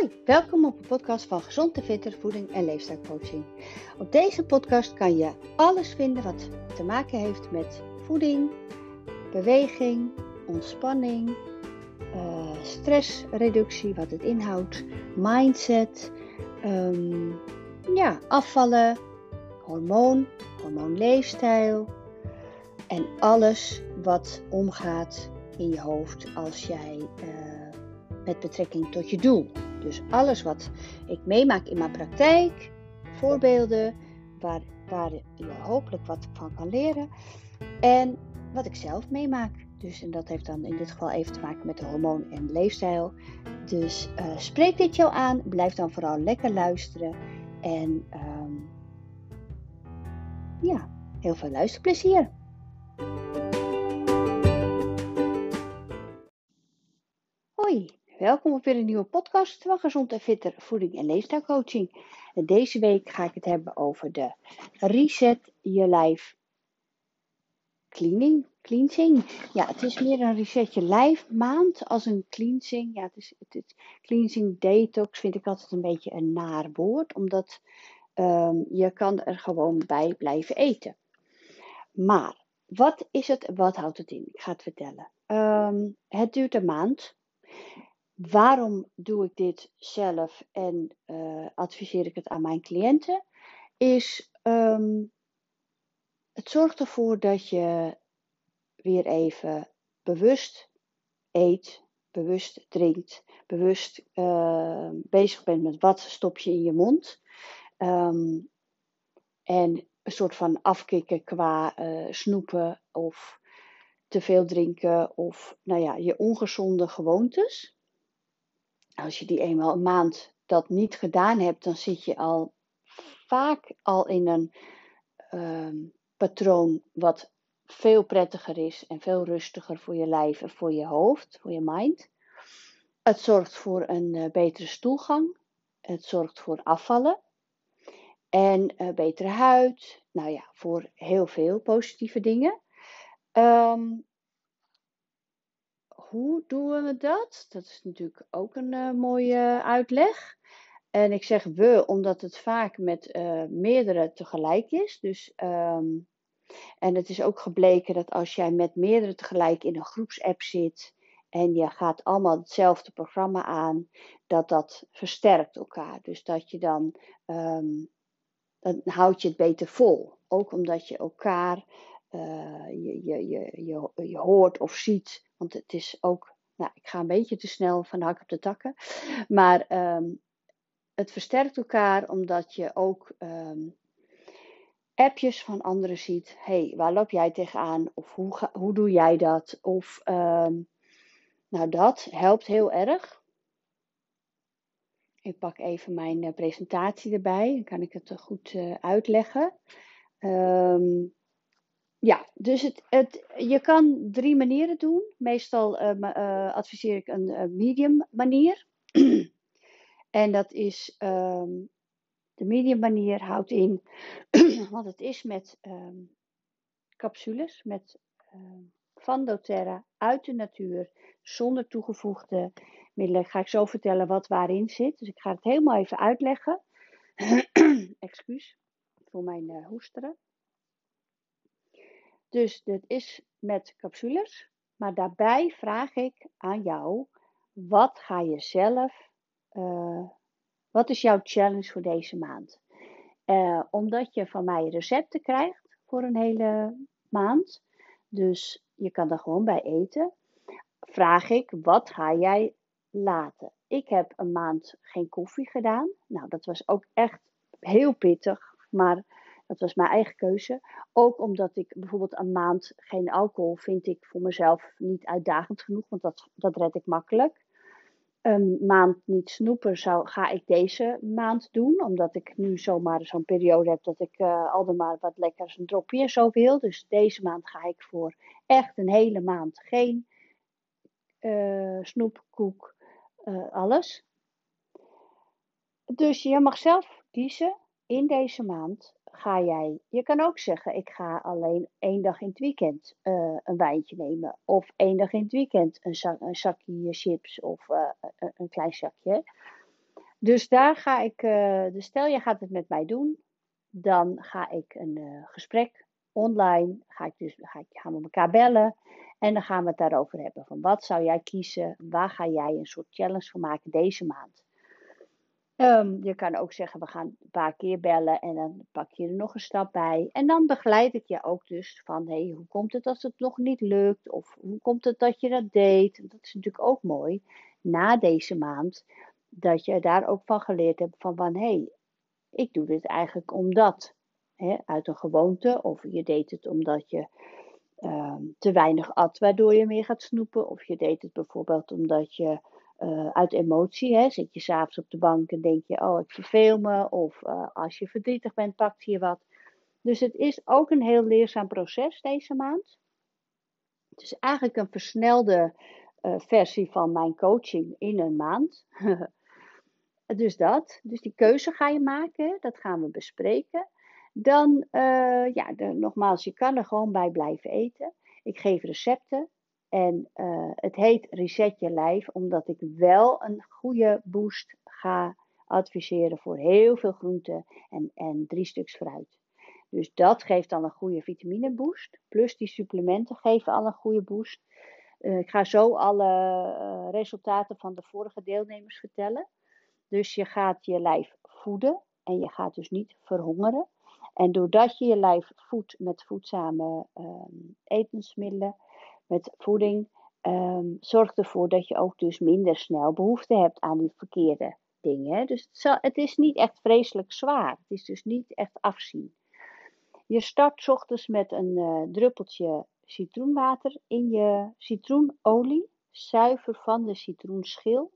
Hoi, welkom op de podcast van Gezond en Fitter Voeding en Leefstijlcoaching. Op deze podcast kan je alles vinden wat te maken heeft met voeding, beweging, ontspanning, uh, stressreductie, wat het inhoudt, mindset, ehm, ja, afvallen, hormoon, hormoonleefstijl en alles wat omgaat in je hoofd als jij uh, met betrekking tot je doel. Dus alles wat ik meemaak in mijn praktijk, voorbeelden waar, waar je hopelijk wat van kan leren en wat ik zelf meemaak. Dus, en dat heeft dan in dit geval even te maken met de hormoon en leefstijl. Dus uh, spreek dit jou aan, blijf dan vooral lekker luisteren en um, ja, heel veel luisterplezier. Welkom op weer een nieuwe podcast van Gezond en Fitter Voeding en Leefstijlcoaching. Deze week ga ik het hebben over de Reset Je Lijf Cleaning. Cleansing. Ja, het is meer een reset je lijf maand als een cleansing. Ja, het is, het is cleansing detox vind ik altijd een beetje een naar woord, omdat um, je kan er gewoon bij blijven eten. Maar wat is het? Wat houdt het in? Ik ga het vertellen. Um, het duurt een maand. Waarom doe ik dit zelf en uh, adviseer ik het aan mijn cliënten? Is um, het zorgt ervoor dat je weer even bewust eet, bewust drinkt, bewust uh, bezig bent met wat stop je in je mond. Um, en een soort van afkicken qua uh, snoepen of te veel drinken of nou ja, je ongezonde gewoontes. Als je die eenmaal een maand dat niet gedaan hebt, dan zit je al vaak al in een um, patroon wat veel prettiger is en veel rustiger voor je lijf en voor je hoofd, voor je mind. Het zorgt voor een uh, betere stoelgang. Het zorgt voor afvallen. En uh, betere huid. Nou ja, voor heel veel positieve dingen. Um, hoe doen we dat? Dat is natuurlijk ook een uh, mooie uitleg. En ik zeg we, omdat het vaak met uh, meerdere tegelijk is. Dus, um, en het is ook gebleken dat als jij met meerdere tegelijk in een groepsapp zit en je gaat allemaal hetzelfde programma aan, dat dat versterkt elkaar. Dus dat je dan, um, dan houd je het beter vol. Ook omdat je elkaar, je, je, je, je, je hoort of ziet. Want het is ook, nou, ik ga een beetje te snel van de hak op de takken. Maar um, het versterkt elkaar omdat je ook um, appjes van anderen ziet. hey, waar loop jij tegenaan? Of hoe, hoe doe jij dat? Of um, nou, dat helpt heel erg. Ik pak even mijn uh, presentatie erbij. Dan kan ik het goed uh, uitleggen. Um, ja, dus het, het, je kan drie manieren doen. Meestal uh, adviseer ik een medium manier. En dat is um, de medium manier houdt in, want het is met um, capsules, met um, van doTERRA uit de natuur, zonder toegevoegde middelen. Ga ik zo vertellen wat waarin zit. Dus ik ga het helemaal even uitleggen. Excuus voor mijn uh, hoesteren. Dus dit is met capsules, maar daarbij vraag ik aan jou, wat ga je zelf uh, wat is jouw challenge voor deze maand? Uh, omdat je van mij recepten krijgt voor een hele maand. Dus je kan er gewoon bij eten. Vraag ik, wat ga jij laten? Ik heb een maand geen koffie gedaan. Nou, dat was ook echt heel pittig. Maar dat was mijn eigen keuze. Ook omdat ik bijvoorbeeld een maand geen alcohol vind ik voor mezelf niet uitdagend genoeg. Want dat, dat red ik makkelijk een maand niet snoepen zou, ga ik deze maand doen. Omdat ik nu zomaar zo'n periode heb dat ik uh, al dan maar wat lekkers een dropje zo wil. Dus deze maand ga ik voor echt een hele maand geen uh, snoep, koek, uh, alles. Dus je mag zelf kiezen in deze maand ga jij, je kan ook zeggen, ik ga alleen één dag in het weekend uh, een wijntje nemen. Of één dag in het weekend een, zak, een zakje chips of uh, een, een, klein zakje. Dus daar ga ik, dus stel je gaat het met mij doen, dan ga ik een gesprek online, ga ik dus, ga ik, gaan we elkaar bellen en dan gaan we het daarover hebben. Van wat zou jij kiezen, waar ga jij een soort challenge van maken deze maand? Um, je kan ook zeggen, we gaan een paar keer bellen en dan pak je er nog een stap bij. En dan begeleid ik je ook dus van, hé, hey, hoe komt het als het nog niet lukt? Of hoe komt het dat je dat deed? Dat is natuurlijk ook mooi, na deze maand, dat je daar ook van geleerd hebt van, van hé, hey, ik doe dit eigenlijk omdat. Hè, uit een gewoonte, of je deed het omdat je um, te weinig at, waardoor je meer gaat snoepen. Of je deed het bijvoorbeeld omdat je uh, uit emotie, hè, zit je s'avonds op de bank en denk je, oh ik verveel me. Of uh, als je verdrietig bent, pakt je wat. Dus het is ook een heel leerzaam proces deze maand. Het is eigenlijk een versnelde uh, versie van mijn coaching in een maand. dus dat. Dus die keuze ga je maken, dat gaan we bespreken. Dan, ja, nogmaals, je kan er gewoon bij blijven eten. Ik geef recepten. En uh, het heet Reset je lijf, omdat ik wel een goede boost ga adviseren voor heel veel groenten en, en drie stuks fruit. Dus dat geeft dan een goede vitamine boost. Plus die supplementen geven al een goede boost. Uh, ik ga zo alle uh, resultaten van de vorige deelnemers vertellen. Dus je gaat je lijf voeden en je gaat dus niet verhongeren. En doordat je je lijf voedt met voedzame uh, etensmiddelen, met voeding, um, zorgt ervoor dat je ook dus minder snel behoefte hebt aan die verkeerde dingen. Dus het, is niet echt vreselijk zwaar. Het is dus niet echt afzien. Je start ochtends met een uh, druppeltje citroenwater in je citroenolie, zuiver van de citroenschil.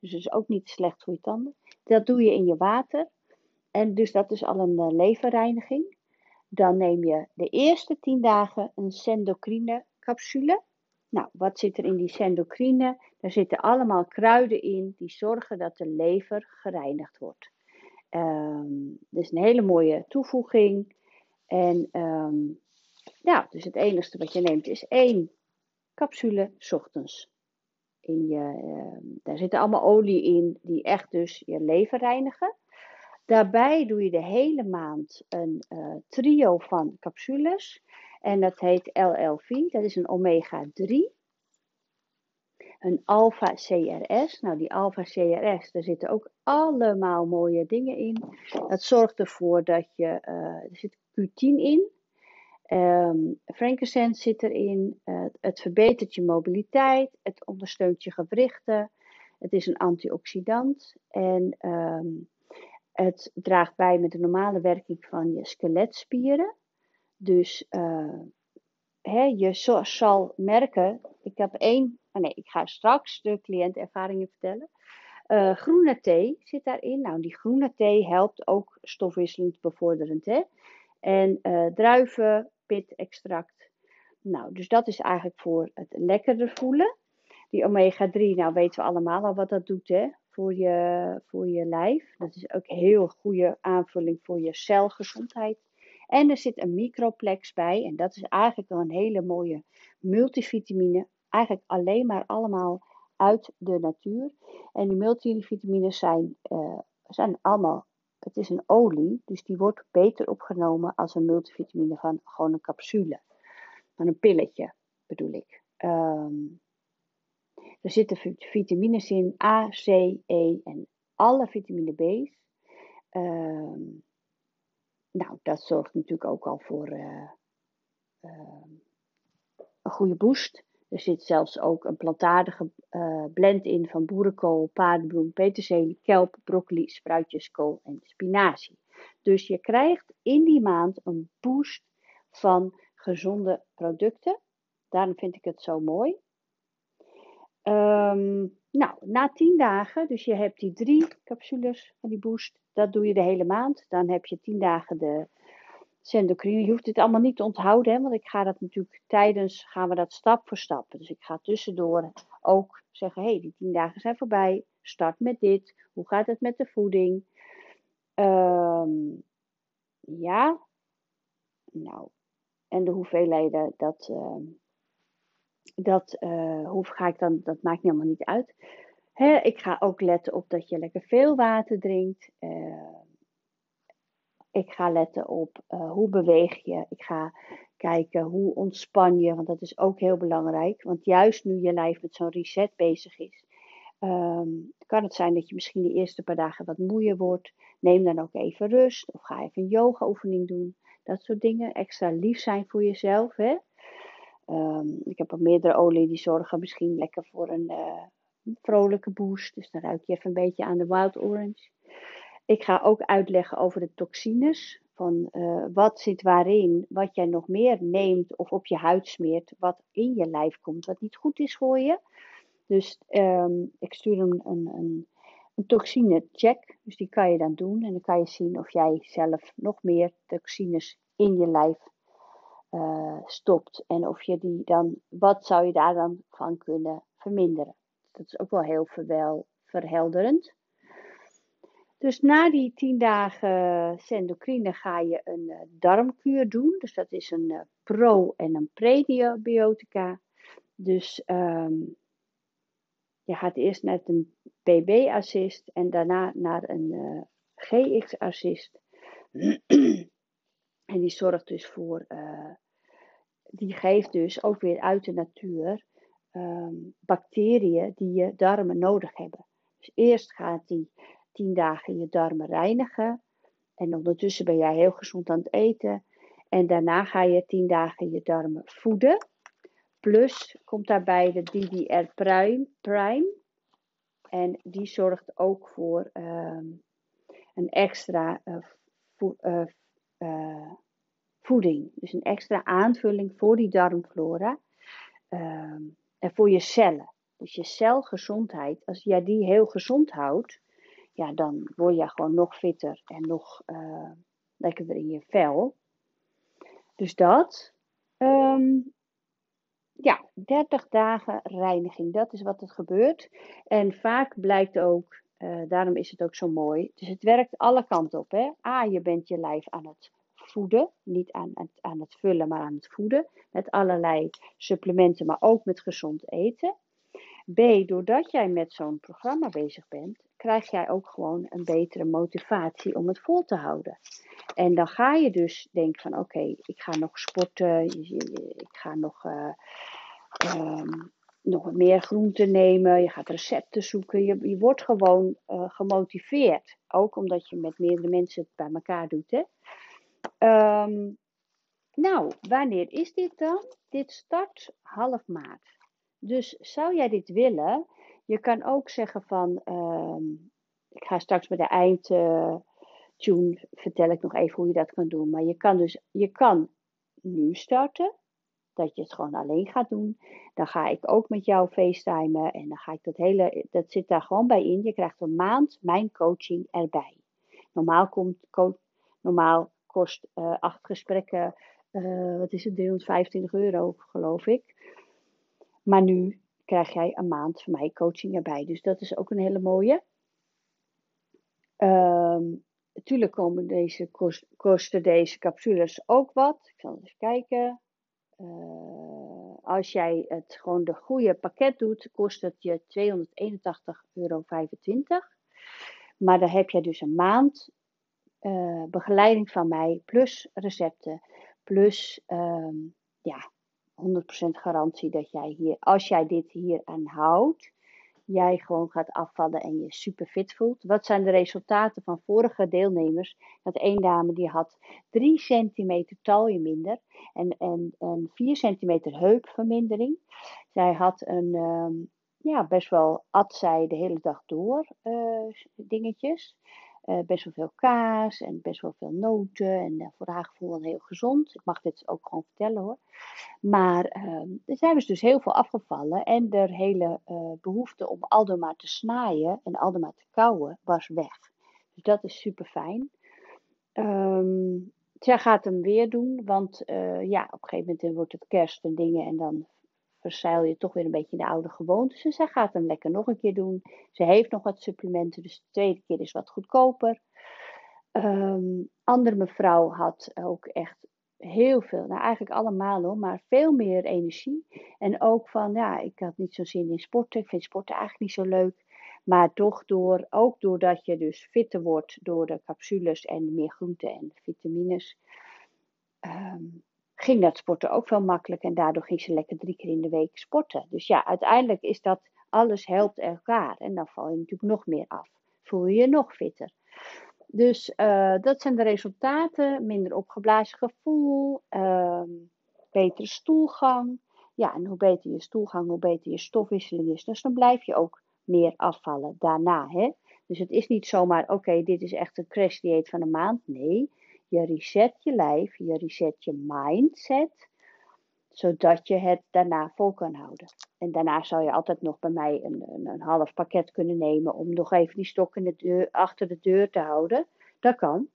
Dus dat is ook niet slecht voor je tanden. Dat doe je in je water. En dus dat is al een uh, leverreiniging. Dan neem je de eerste 10 dagen een sendocrine capsule. Nou, wat zit er in die sendocrine? Daar zitten allemaal kruiden in die zorgen dat de lever gereinigd wordt. Um, dus een hele mooie toevoeging. En um, ja, dus het enige wat je neemt is één capsule ochtends. In je, uh, daar zitten allemaal olie in die echt dus je lever reinigen. Daarbij doe je de hele maand een uh, trio van capsules. En dat heet LLV, dat is een omega-3. Een alpha-CRS. Nou, die alpha-CRS, daar zitten ook allemaal mooie dingen in. Dat zorgt ervoor dat je, uh, er zit Q10 in. Um, frankincense zit erin. Uh, het verbetert je mobiliteit. Het ondersteunt je gewrichten. Het is een antioxidant. En um, het draagt bij met de normale werking van je skeletspieren. Dus uh, hè, je zal merken, ik heb één, oh nee, ik ga straks de cliëntervaringen vertellen. Uh, groene thee zit daarin. Nou, die groene thee helpt ook stofwisselend bevorderend. Hè? En uh, druiven, extract. Nou, dus dat is eigenlijk voor het lekkerder voelen. Die omega-3, nou weten we allemaal al wat dat doet hè? Voor, je, voor je lijf. Dat is ook een heel goede aanvulling voor je celgezondheid. En er zit een microplex bij. En dat is eigenlijk wel een hele mooie multivitamine. Eigenlijk alleen maar allemaal uit de natuur. En die multivitamines zijn, uh, zijn allemaal, het is een olie. Dus die wordt beter opgenomen als een multivitamine van gewoon een capsule. Van een pilletje bedoel ik. Um, er zitten vitamines in A, C, E en alle vitamine B's. Um, nou, dat zorgt natuurlijk ook al voor uh, uh, een goede boost. Er zit zelfs ook een plantaardige uh, blend in van boerenkool, paardenbloem, peterselie, kelp, broccoli, spruitjes, kool en spinazie. Dus je krijgt in die maand een boost van gezonde producten. Daarom vind ik het zo mooi. Um, nou, na 10 dagen, dus je hebt die drie capsules van die boost, dat doe je de hele maand. Dan heb je 10 dagen de sendocrine. Je hoeft dit allemaal niet te onthouden, hè, want ik ga dat natuurlijk tijdens, gaan we dat stap voor stap. Dus ik ga tussendoor ook zeggen, hé, hey, die 10 dagen zijn voorbij, start met dit. Hoe gaat het met de voeding? Um, ja, nou, en de hoeveelheden, dat, uh, dat uh, hoe ga ik dan, dat maakt helemaal niet uit. Hè, ik ga ook letten op dat je lekker veel water drinkt. Uh, ik ga letten op uh, hoe beweeg je. Ik ga kijken hoe ontspan je, want dat is ook heel belangrijk. Want juist nu je lijf met zo'n reset bezig is, um, kan het zijn dat je misschien de eerste paar dagen wat moeier wordt. Neem dan ook even rust of ga even een yoga-oefening doen. Dat soort dingen. Extra lief zijn voor jezelf. Hè? Um, ik heb al meerdere olie die zorgen misschien lekker voor een uh, vrolijke boost. Dus dan ruik je even een beetje aan de wild orange. Ik ga ook uitleggen over de toxines. Van uh, wat zit waarin, wat jij nog meer neemt of op je huid smeert, wat in je lijf komt, wat niet goed is voor je. Dus um, ik stuur een, een, een, een toxine check. Dus die kan je dan doen. En dan kan je zien of jij zelf nog meer toxines in je lijf uh, stopt. En of je die dan, wat zou je daar dan van kunnen verminderen. Dat is ook wel heel verwel, verhelderend. Dus na die 10 dagen sendocrine ga je een uh, darmkuur doen. Dus dat is een uh, pro- en een prebiotica. Dus um, je gaat eerst naar een PB-assist en daarna naar een uh, GX-assist. en die zorgt dus voor, uh, die geeft dus ook weer uit de natuur um, bacteriën die je darmen nodig hebben. Dus eerst gaat die 10 dagen je darmen reinigen. En ondertussen ben jij heel gezond aan het eten. En daarna ga je 10 dagen je darmen voeden. Plus komt daarbij de DDR Prime. Prime. En die zorgt ook voor um, een extra uh, uh, voeding. Dus een extra aanvulling voor die darmflora. Um, en voor je cellen. Dus je celgezondheid, als jij die heel gezond houdt, ja, dan word je gewoon nog fitter en nog lekkerder in je vel. Dus dat. Um, ja, 30 dagen reiniging, dat is wat er gebeurt. En vaak blijkt ook, uh, daarom is het ook zo mooi, dus het werkt alle kanten op. Hè? A, je bent je lijf aan het voeden, niet aan het, aan het vullen, maar aan het voeden. Met allerlei supplementen, maar ook met gezond eten. B, doordat jij met zo'n programma bezig bent, krijg jij ook gewoon een betere motivatie om het vol te houden. En dan ga je dus denken van oké, ik ga nog sporten, ik ga nog, uh, um, nog meer groente nemen, je gaat recepten zoeken. Je, je wordt gewoon uh, gemotiveerd. Ook omdat je met meerdere mensen het bij elkaar doet. Hè? Um, nou, wanneer is dit dan? Dit start half maart. Dus zou jij dit willen? Je kan ook zeggen van, um, ik ga straks bij de eind uh, tune vertel ik nog even hoe je dat kan doen. Maar je kan dus, je kan nu starten, dat je het gewoon alleen gaat doen. Dan ga ik ook met jou facetimen en dan ga ik dat hele, dat zit daar gewoon bij in. Je krijgt een maand mijn coaching erbij. Normaal komt, normaal kost uh, acht gesprekken, uh, wat is het, 325 euro geloof ik. Maar nu krijg jij een maand van mij coaching erbij. Dus dat is ook een hele mooie. Natuurlijk komen deze kost, kosten deze capsules ook wat. Ik zal eens kijken. Uh, als jij het gewoon de goede pakket doet, kost het je 281,25 euro. Maar dan heb je dus een maand uh, begeleiding van mij, plus recepten, plus um, ja, 100% garantie dat jij hier, als jij dit hier aan houdt, jij gewoon gaat afvallen en je super fit voelt. Wat zijn de resultaten van vorige deelnemers? Dat één dame die had 3 centimeter talje minder en, en, en 4 centimeter heupvermindering. Zij had een, um, ja, best wel at zij de hele dag door uh, dingetjes. Uh, best wel veel kaas en best wel veel noten. En uh, voor haar gevoel heel gezond. Ik mag dit ook gewoon vertellen hoor. Maar uh, er zijn dus heel veel afgevallen. En de hele uh, behoefte om aldoor te snijden en aldoor te kauwen was weg. Dus dat is super fijn. Um, zij gaat hem weer doen. Want ja, op een gegeven moment wordt het kerst en dingen. En dan verzeil je toch weer een beetje de oude gewoontes. Dus zij gaat hem lekker nog een keer doen. Ze heeft nog wat supplementen, dus de tweede keer is wat goedkoper. Um, andere mevrouw had ook echt heel veel, nou eigenlijk allemaal hoor, maar veel meer energie. En ook van, ja, ik had niet zo zin in sporten. Ik vind sporten eigenlijk niet zo leuk. Maar toch door, ook doordat je dus fitter wordt door de capsules en meer groenten en vitamines, ehm, ging dat sporten ook veel makkelijker. En daardoor ging ze lekker drie keer in de week sporten. Dus ja, uiteindelijk is dat, alles helpt elkaar. En dan val je natuurlijk nog meer af. Voel je je nog fitter. Dus uh, dat zijn de resultaten. Minder opgeblazen gevoel, uh, betere stoelgang. Ja, en hoe beter je stoelgang, hoe beter je stofwisseling is. Dus dan blijf je ook meer afvallen daarna. Hè? Dus het is niet zomaar, oké, dit is echt een crash dieet van een maand. Nee, je reset je lijf, je reset je mindset, zodat je het daarna vol kan houden. En daarna zou je altijd nog bij mij een, een, een half pakket kunnen nemen om nog even die stok in de deur, achter de deur te houden. Dat kan.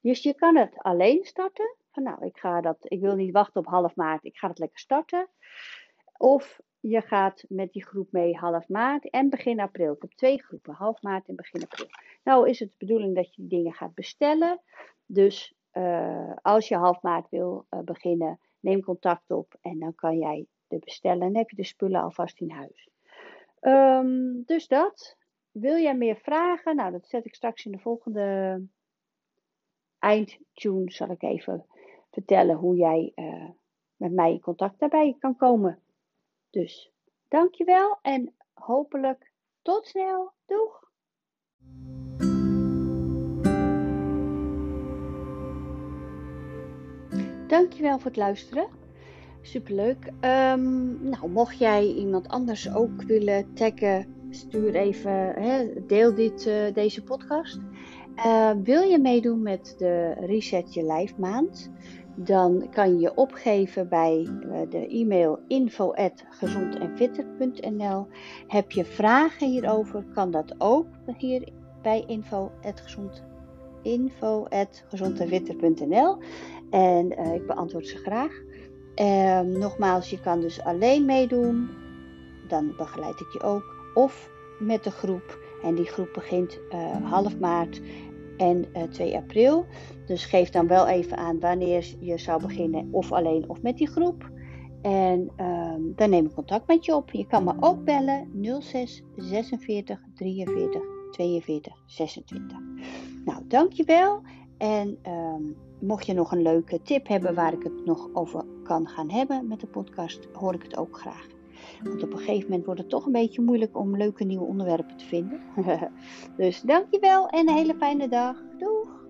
Dus je kan het alleen starten. Van nou, ik, ga dat, ik wil niet wachten op half maart, ik ga het lekker starten. Of je gaat met die groep mee half maart en begin april. Ik heb twee groepen, half maart en begin april. Nou is het de bedoeling dat je die dingen gaat bestellen. Dus uh, als je half maart wil uh, beginnen, neem contact op en dan kan jij de bestellen. En heb je de spullen alvast in huis. Um, dus dat. Wil jij meer vragen? Nou, dat zet ik straks in de volgende eindtune. Zal ik even vertellen hoe jij uh, met mij in contact daarbij kan komen. Dus dankjewel en hopelijk tot snel. Doeg! Dankjewel voor het luisteren. Superleuk. Um, nou, mocht jij iemand anders ook willen taggen, stuur even, deel dit, uh, deze podcast. Uh, wil je meedoen met de Reset Je Lijf maand? Dan kan je je opgeven bij uh, de e-mail info@gezondenfitter.nl. Heb je vragen hierover, kan dat ook hier bij info@gezond en uh, ik beantwoord ze graag. Uh, nogmaals, je kan dus alleen meedoen, dan begeleid ik je ook, of met de groep. En die groep begint uh, half maart en 2 april. Dus geef dan wel even aan wanneer je zou beginnen, of alleen of met die groep. En ehm, dan neem ik contact met je op. Je kan me ook bellen 06 46 43 42 26. Nou, dankjewel. En um, mocht je nog een leuke tip hebben waar ik het nog over kan gaan hebben met de podcast, hoor ik het ook graag. Want op een gegeven moment wordt het toch een beetje moeilijk om leuke nieuwe onderwerpen te vinden. dus dankjewel en een hele fijne dag. Doeg!